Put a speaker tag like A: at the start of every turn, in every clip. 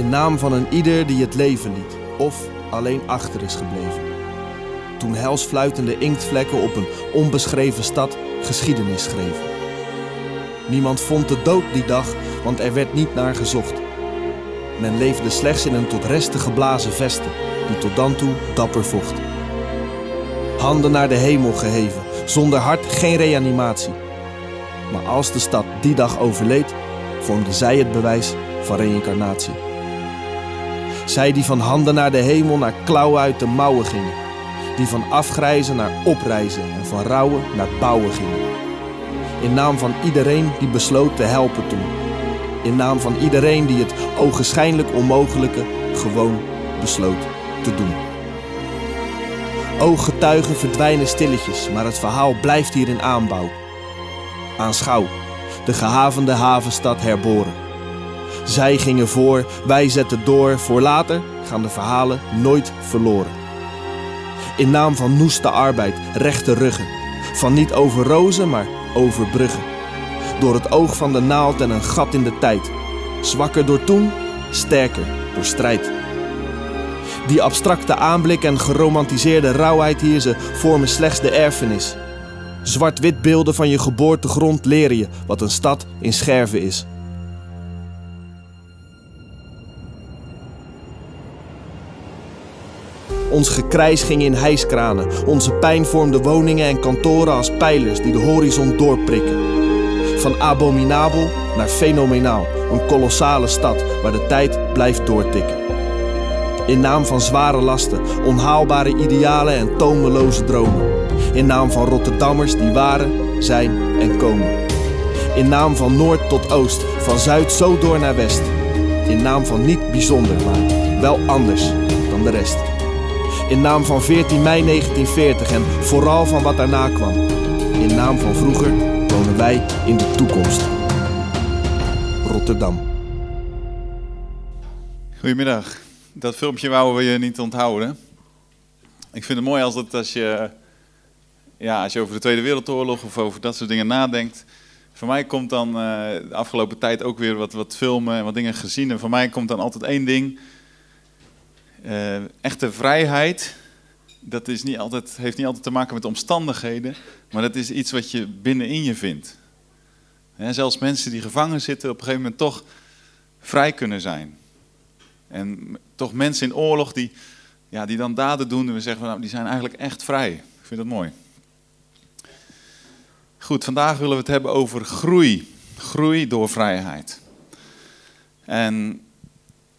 A: In naam van een ieder die het leven liet of alleen achter is gebleven. Toen helsfluitende inktvlekken op een onbeschreven stad geschiedenis schreven. Niemand vond de dood die dag, want er werd niet naar gezocht. Men leefde slechts in een tot resten geblazen vesten, die tot dan toe dapper vocht. Handen naar de hemel geheven, zonder hart geen reanimatie. Maar als de stad die dag overleed, vormde zij het bewijs van reïncarnatie. Zij die van handen naar de hemel naar klauwen uit de mouwen gingen. Die van afgrijzen naar oprijzen en van rouwen naar bouwen gingen. In naam van iedereen die besloot te helpen toen. In naam van iedereen die het ogenschijnlijk onmogelijke gewoon besloot te doen. Ooggetuigen verdwijnen stilletjes, maar het verhaal blijft hier in aanbouw. Aanschouw, de gehavende havenstad herboren. Zij gingen voor, wij zetten door, voor later gaan de verhalen nooit verloren. In naam van noeste arbeid, rechte ruggen, van niet over rozen, maar over bruggen. Door het oog van de naald en een gat in de tijd. Zwakker door toen, sterker door strijd. Die abstracte aanblik en geromantiseerde rauwheid hier, ze vormen slechts de erfenis. Zwart-wit beelden van je geboortegrond leren je wat een stad in scherven is. Ons gekrijs ging in hijskranen. Onze pijn vormde woningen en kantoren als pijlers die de horizon doorprikken. Van abominabel naar fenomenaal. Een kolossale stad waar de tijd blijft doortikken. In naam van zware lasten, onhaalbare idealen en tomeloze dromen. In naam van Rotterdammers die waren, zijn en komen. In naam van noord tot oost, van zuid zo door naar west. In naam van niet bijzonder, maar wel anders dan de rest. In naam van 14 mei 1940 en vooral van wat daarna kwam. In naam van vroeger wonen wij in de toekomst. Rotterdam.
B: Goedemiddag. Dat filmpje wouden we je niet onthouden. Ik vind het mooi als, het, als, je, ja, als je over de Tweede Wereldoorlog of over dat soort dingen nadenkt. Voor mij komt dan uh, de afgelopen tijd ook weer wat, wat filmen en wat dingen gezien. En voor mij komt dan altijd één ding. Uh, echte vrijheid, dat is niet altijd, heeft niet altijd te maken met omstandigheden, maar dat is iets wat je binnenin je vindt. Zelfs mensen die gevangen zitten op een gegeven moment toch vrij kunnen zijn. En toch mensen in oorlog die, ja, die dan daden doen en we zeggen, nou, die zijn eigenlijk echt vrij. Ik vind dat mooi. Goed, vandaag willen we het hebben over groei. Groei door vrijheid. En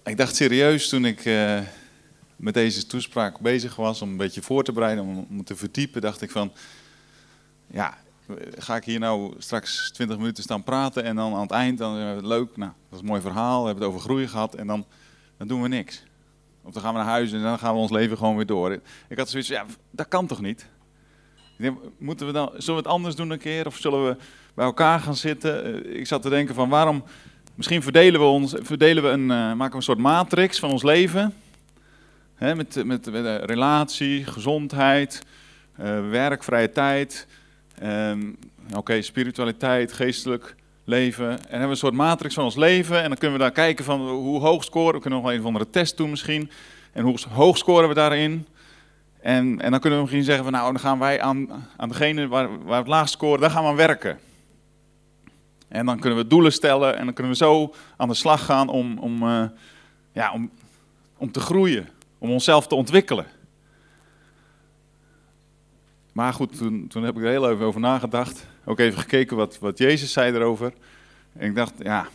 B: ik dacht serieus toen ik uh, met deze toespraak bezig was om een beetje voor te bereiden, om, te verdiepen, dacht ik van, ja, ga ik hier nou straks 20 minuten staan praten en dan aan het eind, dan het leuk, nou, dat is een mooi verhaal, we hebben het over groei gehad en dan, dan doen we niks. Of dan gaan we naar huis en dan gaan we ons leven gewoon weer door. Ik had zoiets ja, dat kan toch niet? Moeten we dan, zullen we het anders doen een keer? Of zullen we bij elkaar gaan zitten? Ik zat te denken van waarom, misschien verdelen we, ons, verdelen we een, uh, maken we een soort matrix van ons leven. Met, met, relatie, gezondheid, uh, werk, vrije tijd, um, oké, spiritualiteit, geestelijk leven. En hebben we een soort matrix van ons leven. En dan kunnen we daar kijken van hoe hoog scoren. We kunnen nog wel een of andere test doen misschien. En hoe hoog scoren we daarin? En, en dan kunnen we misschien zeggen van nou, dan gaan wij aan, aan degene waar, waar het laagst scoren, daar gaan we aan werken. En dan kunnen we doelen stellen en dan kunnen we zo aan de slag gaan om, om, uh, ja, om, om te groeien, om onszelf te ontwikkelen. Maar goed, toen, toen heb ik er heel even over nagedacht. Ook even gekeken wat, wat Jezus zei erover. En ik dacht, ja,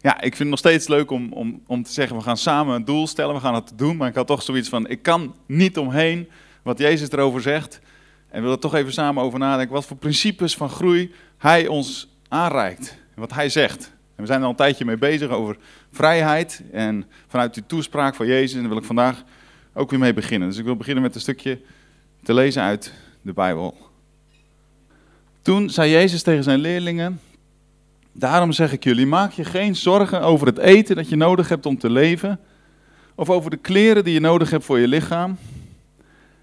B: ja, ik vind het nog steeds leuk om, om, om te zeggen, we gaan samen een doel stellen, we gaan het doen. Maar ik had toch zoiets van, ik kan niet omheen wat Jezus erover zegt. En wil er toch even samen over nadenken, wat voor principes van groei Hij ons aanreikt. Wat Hij zegt. We zijn er al een tijdje mee bezig over vrijheid. En vanuit die toespraak van Jezus, en wil ik vandaag ook weer mee beginnen. Dus ik wil beginnen met een stukje te lezen uit de Bijbel. Toen zei Jezus tegen zijn leerlingen, Daarom zeg ik jullie, maak je geen zorgen over het eten dat je nodig hebt om te leven, of over de kleren die je nodig hebt voor je lichaam.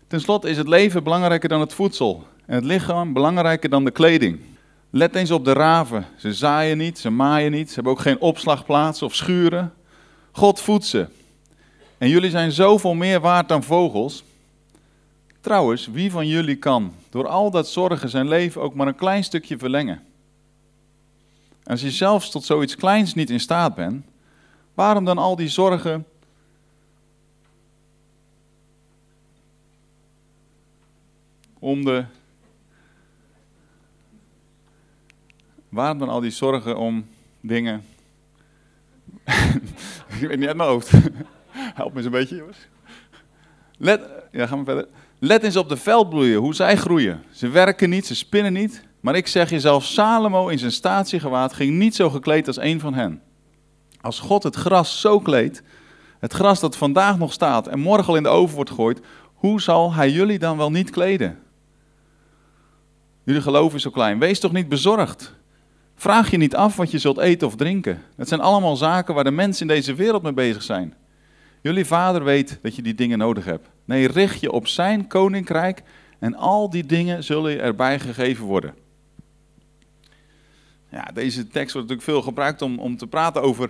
B: Ten slotte is het leven belangrijker dan het voedsel en het lichaam belangrijker dan de kleding. Let eens op de raven. Ze zaaien niet, ze maaien niet, ze hebben ook geen opslagplaats of schuren. God voedt ze. En jullie zijn zoveel meer waard dan vogels. Trouwens, wie van jullie kan door al dat zorgen zijn leven ook maar een klein stukje verlengen? Als je zelfs tot zoiets kleins niet in staat bent, waarom dan al die zorgen om de. Waarom dan al die zorgen om dingen? Ik weet niet uit mijn hoofd. Help me eens een beetje, jongens. Let, ja, gaan we verder. Let eens op de veldbloeien, hoe zij groeien. Ze werken niet, ze spinnen niet. Maar ik zeg je zelf, Salomo in zijn statiegewaad ging niet zo gekleed als een van hen. Als God het gras zo kleedt, het gras dat vandaag nog staat en morgen al in de oven wordt gegooid, hoe zal hij jullie dan wel niet kleden? Jullie geloof is zo klein. Wees toch niet bezorgd. Vraag je niet af wat je zult eten of drinken. Het zijn allemaal zaken waar de mensen in deze wereld mee bezig zijn. Jullie vader weet dat je die dingen nodig hebt. Nee, richt je op zijn koninkrijk en al die dingen zullen je erbij gegeven worden. Ja, deze tekst wordt natuurlijk veel gebruikt om, om te praten over,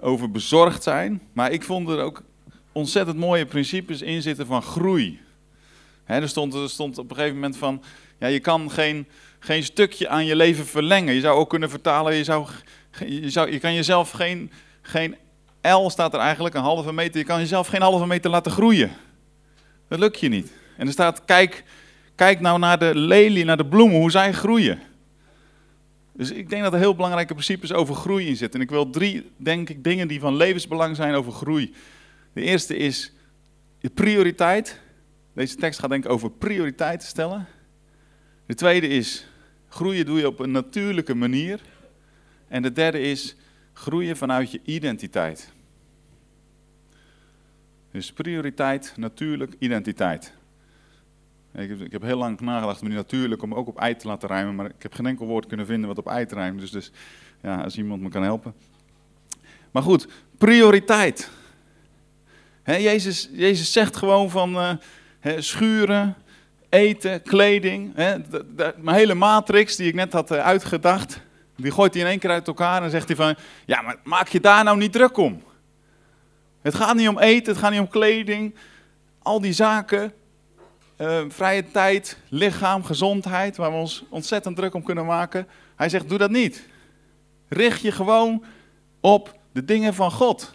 B: over bezorgd zijn. Maar ik vond er ook ontzettend mooie principes in zitten van groei. er, stond, er stond op een gegeven moment van, ja, je kan geen, geen stukje aan je leven verlengen. Je zou ook kunnen vertalen, je, zou, je, zou, je kan jezelf geen, geen L staat er eigenlijk, een halve meter. Je kan jezelf geen halve meter laten groeien. Dat lukt je niet. En er staat, kijk, kijk nou naar de lelie, naar de bloemen, hoe zij groeien. Dus ik denk dat er heel belangrijke principes over groei in zitten. En ik wil drie, denk ik, dingen die van levensbelang zijn over groei. De eerste is je prioriteit. Deze tekst gaat denk ik over prioriteiten stellen. De tweede is, groeien doe je op een natuurlijke manier. En de derde is, groeien vanuit je identiteit. Dus prioriteit, natuurlijk, identiteit. Ik heb, ik heb, heel lang nagedacht om die natuurlijk om ook op ei te laten rijmen, maar ik heb geen enkel woord kunnen vinden wat op ei te rijmen. Dus, dus ja, als iemand me kan helpen. Maar goed, prioriteit. Jezus, Jezus zegt gewoon van uh, schuren, eten, kleding. mijn hele matrix die ik net had eh, uitgedacht, die gooit hij in één keer uit elkaar en zegt hij van, ja, maar maak je daar nou niet druk om. Het gaat niet om eten, het gaat niet om kleding. Al die zaken, uh, vrije tijd, lichaam, gezondheid, waar we ons ontzettend druk om kunnen maken. Hij zegt, doe dat niet. Richt je gewoon op de dingen van God.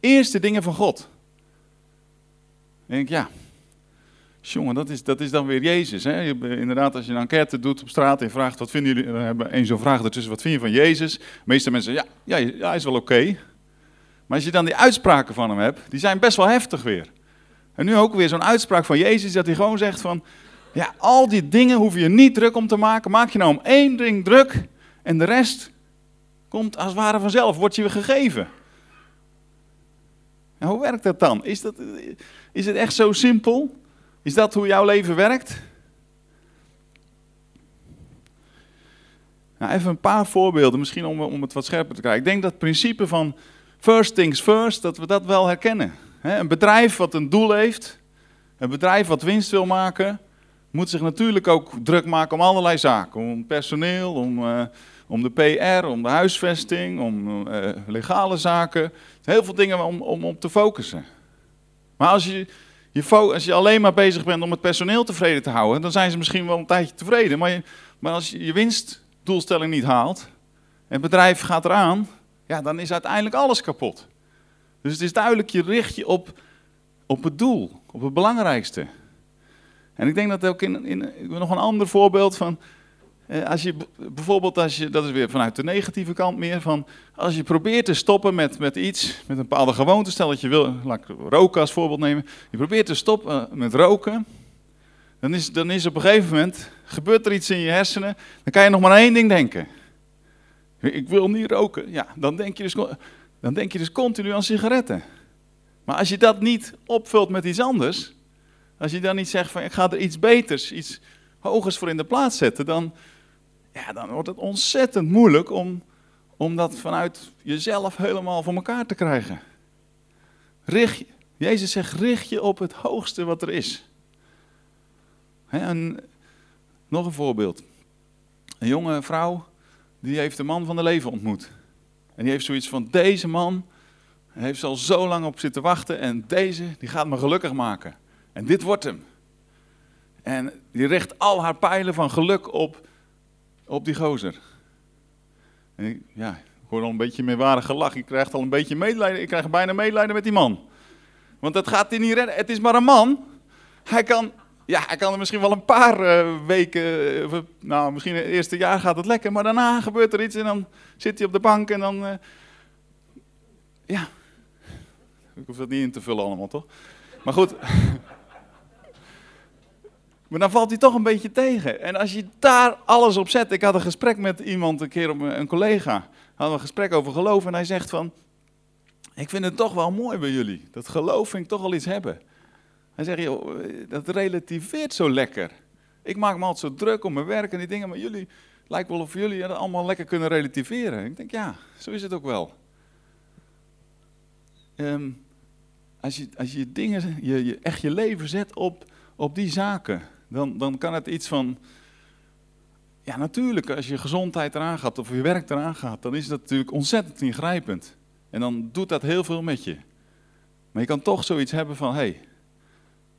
B: Eerst de dingen van God. Dan denk ik, ja, jongen, dat is, dat is dan weer Jezus. Hè? Je, inderdaad, als je een enquête doet op straat en vraagt, wat vinden jullie, dan hebben één zo'n vraag ertussen, wat vind je van Jezus? De meeste mensen, ja, ja, ja hij is wel oké. Maar als je dan die uitspraken van hem hebt, die zijn best wel heftig weer. En nu ook weer zo'n uitspraak van Jezus, dat hij gewoon zegt van, ja, al die dingen hoef je niet druk om te maken. Maak je nou om één ding druk en de rest komt als het ware vanzelf, wordt je weer gegeven. En hoe werkt dat dan? Is, dat, is het echt zo simpel? Is dat hoe jouw leven werkt? Nou, even een paar voorbeelden, misschien om, om het wat scherper te krijgen. Ik denk dat het principe van first things first, dat we dat wel herkennen. Een bedrijf wat een doel heeft, een bedrijf wat winst wil maken, moet zich natuurlijk ook druk maken om allerlei zaken. Om personeel, om, uh, om de PR, om de huisvesting, om uh, legale zaken. Heel veel dingen om, om op te focussen. Maar als je, je, als je alleen maar bezig bent om het personeel tevreden te houden, dan zijn ze misschien wel een tijdje tevreden. Maar, je, maar als je je winstdoelstelling niet haalt en het bedrijf gaat eraan, ja, dan is uiteindelijk alles kapot. Dus het is duidelijk, je richt je op, op het doel, op het belangrijkste. En ik denk dat ook in, in nog een ander voorbeeld van, als je bijvoorbeeld, als je, dat is weer vanuit de negatieve kant meer, van als je probeert te stoppen met, met iets, met een bepaalde gewoonte, stel dat je wil, laat ik roken als voorbeeld nemen, je probeert te stoppen met roken, dan is, dan is op een gegeven moment, gebeurt er iets in je hersenen, dan kan je nog maar één ding denken. Ik wil niet roken. Ja, dan denk je dus, dan denk je dus continu aan sigaretten. Maar als je dat niet opvult met iets anders, als je dan niet zegt van ik ga er iets beters, iets hogers voor in de plaats zetten, dan, ja, dan wordt het ontzettend moeilijk om, om dat vanuit jezelf helemaal voor elkaar te krijgen. Richt, Jezus zegt, richt je op het hoogste wat er is. en nog een voorbeeld. Een jonge vrouw die heeft de man van de leven ontmoet. En die heeft zoiets van, deze man, heeft ze al zo lang op zitten wachten en deze, die gaat me gelukkig maken. En dit wordt hem. En die richt al haar pijlen van geluk op, op die gozer. En ik, ja, ik hoor al een beetje meewarig gelach. Ik krijg al een beetje medelijden. Ik krijg bijna medelijden met die man. Want dat gaat hij niet redden. Het is maar een man. Hij kan, ja, hij kan er misschien wel een paar uh, weken, uh, nou misschien het eerste jaar gaat het lekker, maar daarna gebeurt er iets en dan zit hij op de bank en dan, uh, ja, ik hoef dat niet in te vullen allemaal toch? Maar goed, maar dan valt hij toch een beetje tegen. En als je daar alles op zet, ik had een gesprek met iemand een keer, een collega, hadden we een gesprek over geloof en hij zegt van, ik vind het toch wel mooi bij jullie, dat geloof vind ik toch wel iets hebben. Hij zegt, joh, dat relativeert zo lekker. Ik maak me altijd zo druk om mijn werk en die dingen, maar jullie, lijkt wel of jullie dat allemaal lekker kunnen relativeren. Ik denk, ja, zo is het ook wel. Um, als, je, als je dingen, je, je, echt je leven zet op, op die zaken, dan, dan kan het iets van, ja natuurlijk, als je gezondheid eraan gaat of je werk eraan gaat, dan is dat natuurlijk ontzettend ingrijpend. En dan doet dat heel veel met je. Maar je kan toch zoiets hebben van, hé, hey,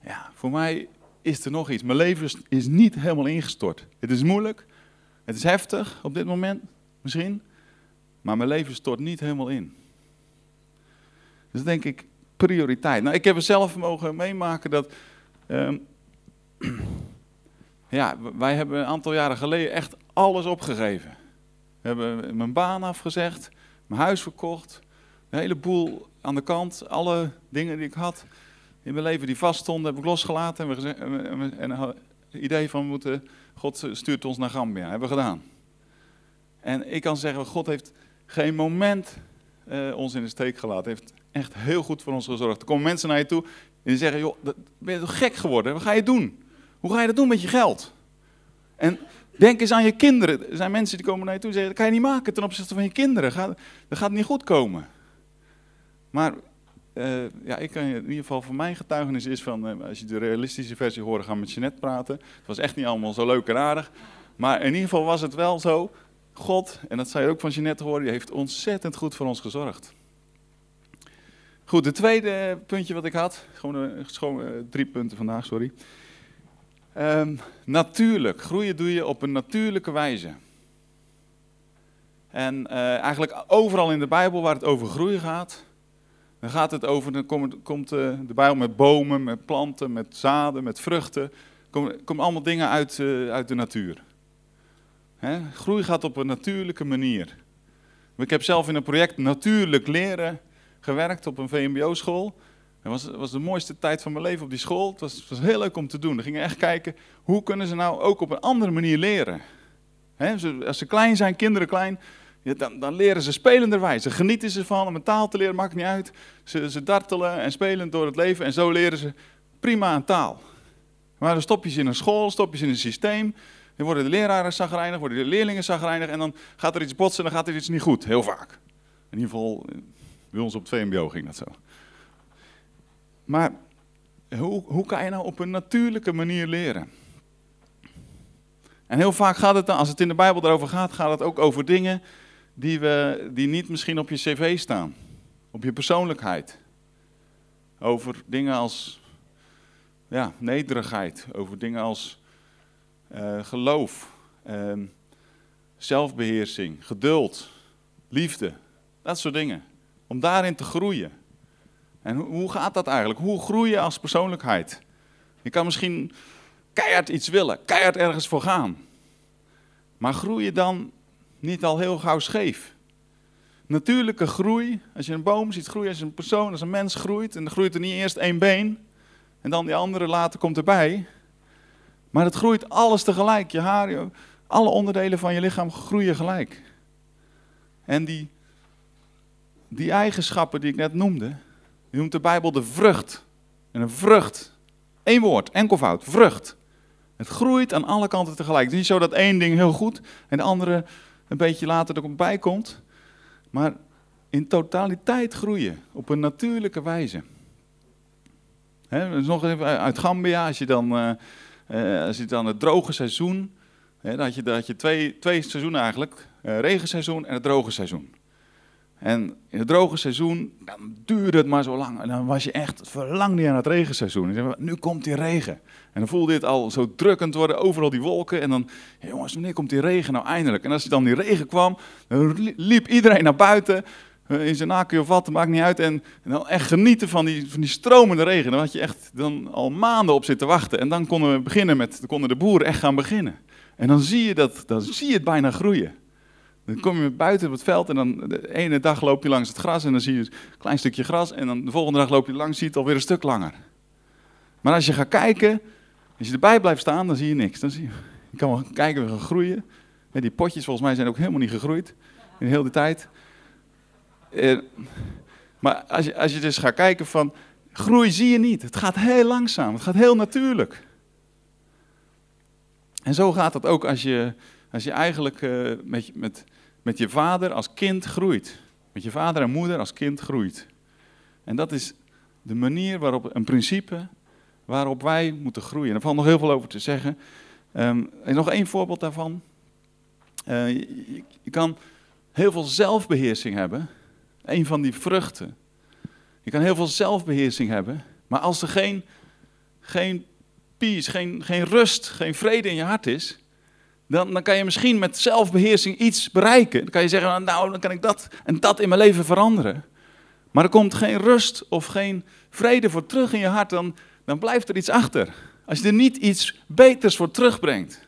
B: ja, voor mij is er nog iets. Mijn leven is niet helemaal ingestort. Het is moeilijk, het is heftig op dit moment, misschien. Maar mijn leven stort niet helemaal in. Dus denk ik, prioriteit. Nou, ik heb er zelf mogen meemaken dat... Um, ja, wij hebben een aantal jaren geleden echt alles opgegeven. We hebben mijn baan afgezegd, mijn huis verkocht, een heleboel aan de kant, alle dingen die ik had in mijn leven die vaststonden, heb ik losgelaten. En, we idee van, moeten, God stuurt ons naar Gambia, hebben we gedaan. En ik kan zeggen, God heeft geen moment uh, ons in de steek gelaten. heeft echt heel goed voor ons gezorgd. Er komen mensen naar je toe en zeggen, joh, ben je toch gek geworden? Wat ga je doen? Hoe ga je dat doen met je geld? En denk eens aan je kinderen. Er zijn mensen die komen naar je toe en zeggen, dat kan je niet maken ten opzichte van je kinderen. Dat gaat niet goed komen. Maar uh, ja, ik kan je in ieder geval van mijn getuigenis is van, uh, als je de realistische versie hoorde, gaan met Jeanette praten. Het was echt niet allemaal zo leuk en aardig. Maar in ieder geval was het wel zo, God, en dat zou je ook van Jeanette horen, die heeft ontzettend goed voor ons gezorgd. Goed, het tweede puntje wat ik had, gewoon, gewoon uh, drie punten vandaag, sorry. Um, natuurlijk, groeien doe je op een natuurlijke wijze. En eigenlijk overal in de Bijbel waar het over groei gaat, dan gaat het over, dan komt, komt eh, de Bijbel met bomen, met planten, met zaden, met vruchten. Komen, komen allemaal dingen uit, uh, uit de natuur. Hè? Groei gaat op een natuurlijke manier. Ik heb zelf in een project Natuurlijk Leren gewerkt op een VMBO-school. Het was, was de mooiste tijd van mijn leven op die school. Het was, was heel leuk om te doen. We gingen echt kijken, hoe kunnen ze nou ook op een andere manier leren? Als ze klein zijn, kinderen klein, dan, dan, leren ze spelenderwijs. Ze genieten ze van om een taal te leren, maakt niet uit. Ze, ze dartelen en spelen door het leven en zo leren ze prima een taal. Maar dan stop je ze in een school, stop je ze in een systeem. Dan worden de leraren zagrijnig, worden de leerlingen zagrijnig en dan gaat er iets botsen en dan gaat er iets niet goed, heel vaak. In ieder geval, bij ons op het VMBO ging dat zo. Maar hoe, hoe kan je nou op een natuurlijke manier leren? En heel vaak gaat het dan, als het in de Bijbel erover gaat, gaat het ook over dingen die, we, die niet misschien op je cv staan. Op je persoonlijkheid. Over dingen als ja, nederigheid. Over dingen als uh, geloof. Uh, zelfbeheersing. Geduld. Liefde. Dat soort dingen. Om daarin te groeien. En hoe, gaat dat eigenlijk? Hoe groei je als persoonlijkheid? Je kan misschien keihard iets willen. Keihard ergens voor gaan. Maar groei je dan niet al heel gauw scheef. Natuurlijke groei, als je een boom ziet groeien, als een persoon, als een mens groeit, en dan groeit er niet eerst één been, en dan die andere later komt erbij. Maar het groeit alles tegelijk, je haar, alle onderdelen van je lichaam groeien gelijk. En die, die eigenschappen die ik net noemde, die noemt de Bijbel de vrucht. En een vrucht, één woord, enkelvoud, vrucht. Het groeit aan alle kanten tegelijk. Het is niet zo dat één ding heel goed en de andere een beetje later er bij komt. Maar in totaliteit groeien, op een natuurlijke wijze. He, dus nog even uit Gambia, als je dan, als je dan het droge seizoen, he, dan had je, dan had je twee, twee seizoenen eigenlijk, uh, regenseizoen en het droge seizoen. En in het droge seizoen, dan duurde het maar zo lang. En dan was je echt verlangde aan het regenseizoen. En zei, nu komt die regen. En dan voelde het al zo drukkend worden, overal die wolken. En dan, jongens, wanneer komt die regen nou eindelijk? En als dan die regen kwam, dan liep iedereen naar buiten. Eh, in zijn naken of wat, maakt niet uit. En, dan echt genieten van die, van die stromende regen. Daar had je echt dan al maanden op zitten wachten. En dan konden we beginnen met, dan konden de boeren echt gaan beginnen. En dan zie je, dat, dan zie je het bijna groeien. Dan kom je buiten op het veld en dan de ene dag loop je langs het gras en dan zie je een klein stukje gras. En dan de volgende dag loop je langs, zie je het alweer een stuk langer. Maar als je gaat kijken, als je erbij blijft staan, dan zie je niks. Dan zie je, je kan wel kijken, we gaan groeien. Die potjes volgens mij zijn ook helemaal niet gegroeid in heel de tijd. Eh, maar als je, als je dus gaat kijken van, groei zie je niet. Het gaat heel langzaam, het gaat heel natuurlijk. En zo gaat het ook als je, als je eigenlijk uh, met, met, met je vader als kind groeit. Met je vader en moeder als kind groeit. En dat is de manier waarop, een principe waarop wij moeten groeien. En er valt nog heel veel over te zeggen. Um, en nog één voorbeeld daarvan. Je, je, kan heel veel zelfbeheersing hebben. Een van die vruchten. Je kan heel veel zelfbeheersing hebben. Maar als er geen, geen peace, geen, geen rust, geen vrede in je hart is, dan, dan kan je misschien met zelfbeheersing iets bereiken. Dan kan je zeggen, nou, dan kan ik dat en dat in mijn leven veranderen. Maar er komt geen rust of geen vrede voor terug in je hart, dan, dan blijft er iets achter. Als je er niet iets beters voor terugbrengt,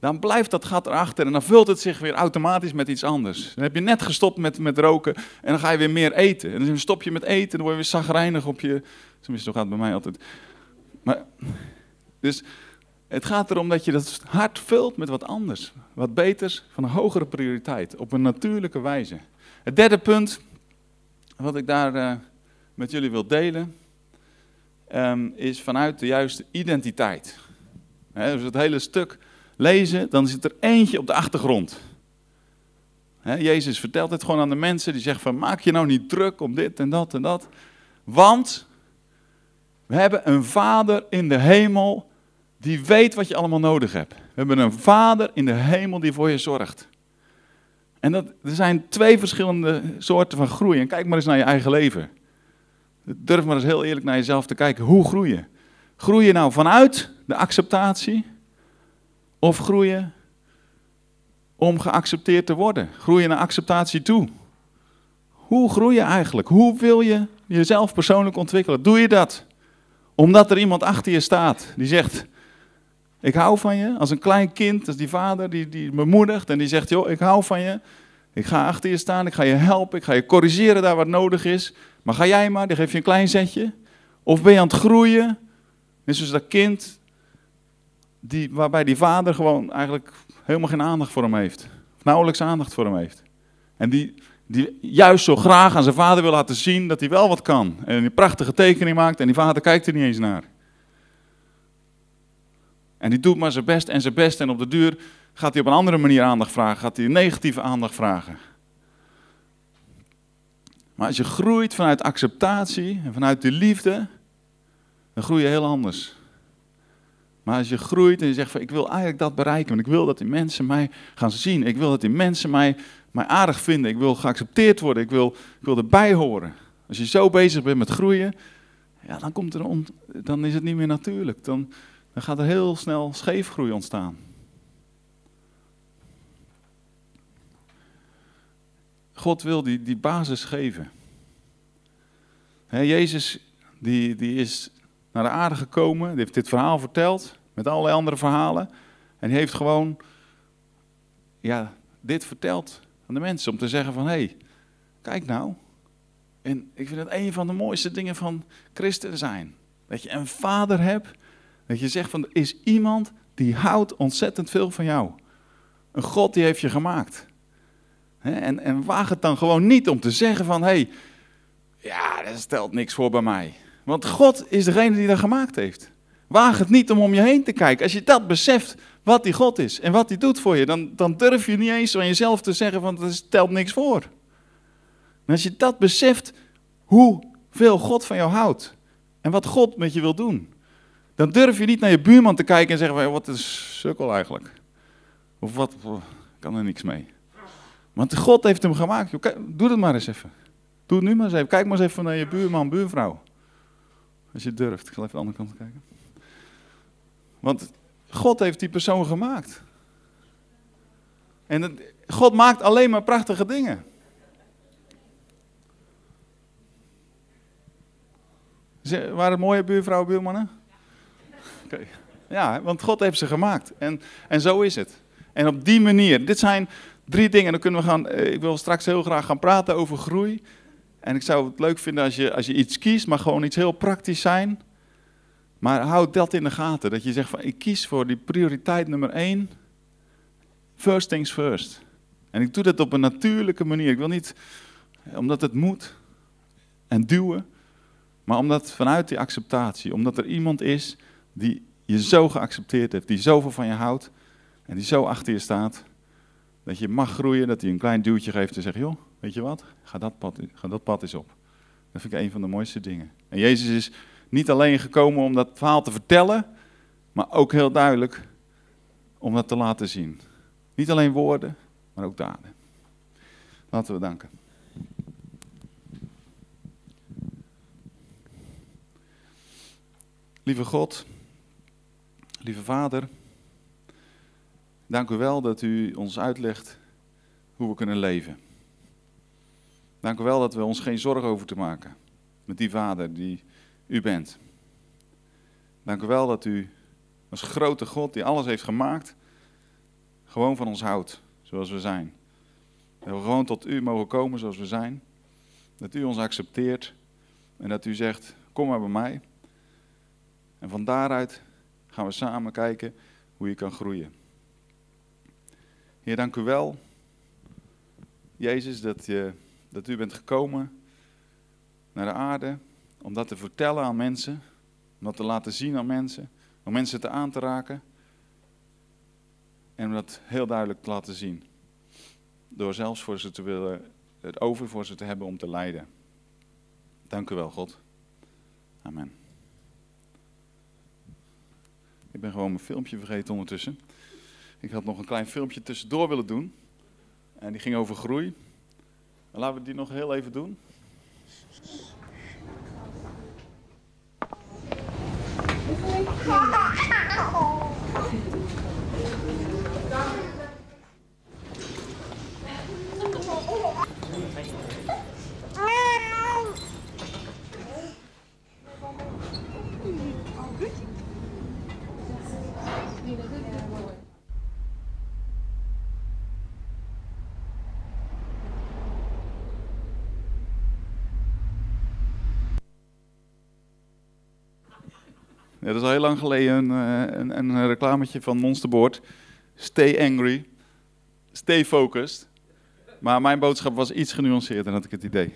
B: dan blijft dat gat erachter en dan vult het zich weer automatisch met iets anders. Dan heb je net gestopt met, met roken en dan ga je weer meer eten. En dan stop je met eten en dan word je weer zagrijnig op je... Tenminste, zo gaat het bij mij altijd. Maar, dus het gaat erom dat je dat hart vult met wat anders. Wat beters, van een hogere prioriteit. Op een natuurlijke wijze. Het derde punt, wat ik daar uh, met jullie wil delen, um, is vanuit de juiste identiteit. He, dus het hele stuk lezen, dan zit er eentje op de achtergrond. Jezus vertelt het gewoon aan de mensen, die zeggen van maak je nou niet druk om dit en dat en dat. Want we hebben een vader in de hemel die weet wat je allemaal nodig hebt. We hebben een vader in de hemel die voor je zorgt. En dat, er zijn twee verschillende soorten van groei. En kijk maar eens naar je eigen leven. Durf maar eens heel eerlijk naar jezelf te kijken. Hoe groei je? Groei je nou vanuit de acceptatie? Of groei je om geaccepteerd te worden? Groei je naar acceptatie toe? Hoe groei je eigenlijk? Hoe wil je jezelf persoonlijk ontwikkelen? Doe je dat omdat er iemand achter je staat die zegt: Ik hou van je. Als een klein kind, als die vader die, die bemoedigt en die zegt: Joh, ik hou van je. Ik ga achter je staan, ik ga je helpen, ik ga je corrigeren daar wat nodig is. Maar ga jij maar, die geef je een klein zetje. Of ben je aan het groeien? Net zoals dat kind, die, waarbij die vader gewoon eigenlijk helemaal geen aandacht voor hem heeft. Nauwelijks aandacht voor hem heeft. En die die juist zo graag aan zijn vader wil laten zien dat hij wel wat kan. En een prachtige tekening maakt en die vader kijkt er niet eens naar. En die doet maar zijn best en zijn best en op de duur gaat hij op een andere manier aandacht vragen, gaat hij negatieve aandacht vragen. Maar als je groeit vanuit acceptatie en vanuit de liefde, dan groei je heel anders. Maar als je groeit en je zegt van ik wil eigenlijk dat bereiken, want ik wil dat die mensen mij gaan zien. Ik wil dat die mensen mij mij aardig vinden. Ik wil geaccepteerd worden. Ik wil, ik wil erbij horen. Als je zo bezig bent met groeien, ja, dan, komt er dan is het niet meer natuurlijk. Dan, dan gaat er heel snel scheefgroei ontstaan. God wil die, die basis geven. Jezus die, die is naar de aarde gekomen, die heeft dit verhaal verteld, met allerlei andere verhalen. En die heeft gewoon ja, dit verteld aan de mensen. Om te zeggen van, hé, hey, kijk nou. En ik vind het een van de mooiste dingen van christen zijn. Dat je een vader hebt. Dat je zegt van, er is iemand die houdt ontzettend veel van jou. Een God die heeft je gemaakt. En, en waag het dan gewoon niet om te zeggen van, hé, hey, ja, dat stelt niks voor bij mij. Want God is degene die dat gemaakt heeft. Waag het niet om om je heen te kijken. Als je dat beseft, wat die God is en wat hij doet voor je, dan, dan durf je niet eens van jezelf te zeggen van dat stelt niks voor. En als je dat beseft, hoeveel God van jou houdt en wat God met je wil doen, dan durf je niet naar je buurman te kijken en zeggen wat is sukkel eigenlijk. Of wat, kan er niks mee. Want God heeft hem gemaakt. Doe het maar eens even. Doe het nu maar eens even. Kijk maar eens even naar je buurman, buurvrouw. Als je durft. Ik zal even de andere kant kijken. Want God heeft die persoon gemaakt. En God maakt alleen maar prachtige dingen. Waren het mooie buurvrouwen, buurmannen? Ja, want God heeft ze gemaakt. En, en zo is het. En op die manier, dit zijn drie dingen. Dan kunnen we gaan, eh, ik wil straks heel graag gaan praten over groei. En ik zou het leuk vinden als je, als je iets kiest, maar gewoon iets heel praktisch zijn. Maar houd dat in de gaten. Dat je zegt van ik kies voor die prioriteit nummer één. First things first. En ik doe dat op een natuurlijke manier. Ik wil niet omdat het moet en duwen. Maar omdat vanuit die acceptatie, omdat er iemand is die je zo geaccepteerd heeft, die zoveel van je houdt en die zo achter je staat, dat je mag groeien, dat hij een klein duwtje geeft en zegt, joh, weet je wat, ga dat pad, ga dat pad eens op. Dat vind ik een van de mooiste dingen. En Jezus is niet alleen gekomen om dat verhaal te vertellen, maar ook heel duidelijk om dat te laten zien. Niet alleen woorden, maar ook daden. Laten we danken. Lieve God, lieve Vader, dank u wel dat u ons uitlegt hoe we kunnen leven. Dank u wel dat we ons geen zorgen over te maken met die Vader die u bent. Dank u wel dat u als grote God die alles heeft gemaakt, gewoon van ons houdt zoals we zijn. Dat we gewoon tot u mogen komen zoals we zijn. Dat u ons accepteert en dat u zegt, kom maar bij mij. En van daaruit gaan we samen kijken hoe je kan groeien. Heer, dank u wel, Jezus, dat, je, dat u bent gekomen naar de aarde om dat te vertellen aan mensen, om dat te laten zien aan mensen, om mensen te aan te raken en om dat heel duidelijk te laten zien. Door zelfs voor ze te willen, het over voor ze te hebben om te leiden. Dank u wel, God. Amen. Ik ben gewoon mijn filmpje vergeten ondertussen. Ik had nog een klein filmpje tussendoor willen doen. En die ging over groei. laten we die nog heel even doen. dat is al heel lang geleden een, eh, een, een reclametje van Monsterboard. Stay angry, stay focused. Maar mijn boodschap was iets genuanceerder, had ik het idee.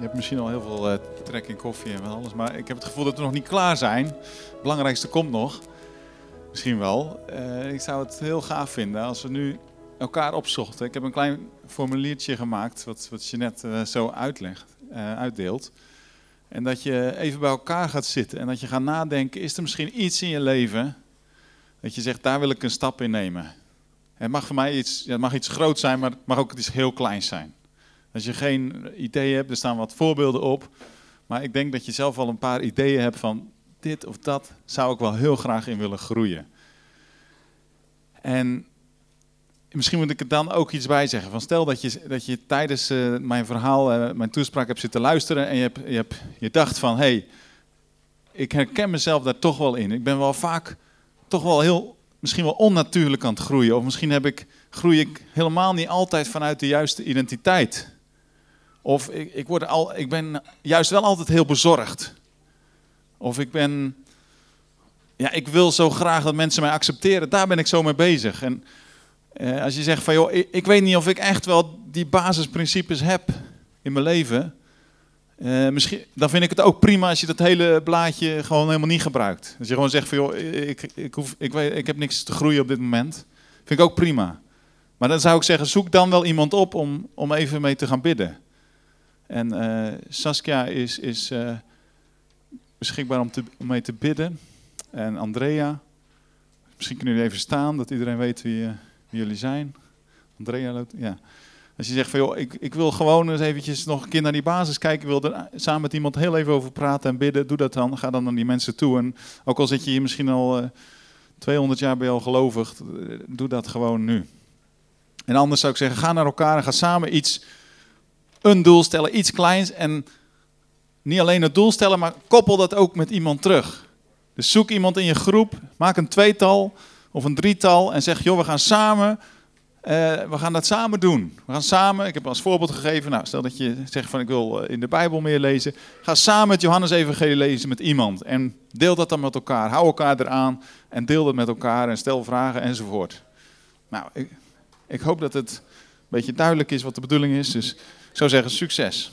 B: Hebt misschien al heel veel uh, trek in koffie en alles, maar ik heb het gevoel dat we nog niet klaar zijn. Het belangrijkste komt nog. Misschien wel. Uh, ik zou het heel gaaf vinden als we nu elkaar opzochten. Ik heb een klein formuliertje gemaakt, wat, wat je net uh, zo uitlegt, uitdeelt. En dat je even bij elkaar gaat zitten en dat je gaat nadenken, is er misschien iets in je leven dat je zegt, daar wil ik een stap in nemen. Het mag voor mij iets, ja, het mag iets groot zijn, maar het mag ook iets heel kleins zijn. Als je geen ideeën hebt, er staan wat voorbeelden op. Maar ik denk dat je zelf al een paar ideeën hebt van dit of dat zou ik wel heel graag in willen groeien. En misschien moet ik er dan ook iets bij zeggen. Van stel dat je, dat je tijdens uh, mijn verhaal, uh, mijn toespraak hebt zitten luisteren en je, hebt, je, hebt, je dacht van hé, hey, ik herken mezelf daar toch wel in. Ik ben wel vaak toch wel heel, misschien wel onnatuurlijk aan het groeien. Of misschien heb ik, groei ik helemaal niet altijd vanuit de juiste identiteit. Of ik, ik, word al, ik ben juist wel altijd heel bezorgd. Of ik ben, ja, ik wil zo graag dat mensen mij accepteren. Daar ben ik zo mee bezig. En eh, als je zegt van, joh, ik, weet niet of ik echt wel die basisprincipes heb in mijn leven. Eh, misschien, dan vind ik het ook prima als je dat hele blaadje gewoon helemaal niet gebruikt. Als je gewoon zegt van, joh, ik, ik, hoef, ik, weet, ik heb niks te groeien op dit moment. Vind ik ook prima. Maar dan zou ik zeggen, zoek dan wel iemand op om, om even mee te gaan bidden. En uh, Saskia is, is uh, beschikbaar om, te, om mee te bidden. En Andrea, misschien kunnen jullie even staan, dat iedereen weet wie, uh, wie jullie zijn. Andrea, ja. Als je zegt van joh, ik, ik wil gewoon eens eventjes nog een keer naar die basis kijken, ik wil er samen met iemand heel even over praten en bidden, doe dat dan. Ga dan naar die mensen toe. En ook al zit je hier misschien al 200 jaar bij al gelovig, doe dat gewoon nu. En anders zou ik zeggen, ga naar elkaar en ga samen iets een doel stellen, iets kleins. En niet alleen het doel stellen, maar koppel dat ook met iemand terug. Dus zoek iemand in je groep, maak een tweetal of een drietal en zeg, joh, we gaan samen, uh, we gaan dat samen doen. We gaan samen, ik heb als voorbeeld gegeven, nou, stel dat je zegt van ik wil eh, in de Bijbel meer lezen. Ga samen het Johannes Evangelie lezen met iemand en deel dat dan met elkaar. Hou elkaar eraan en deel dat met elkaar en stel vragen enzovoort. Nou, ik, ik hoop dat het een beetje duidelijk is wat de bedoeling is, dus... Ik zou zeggen, succes.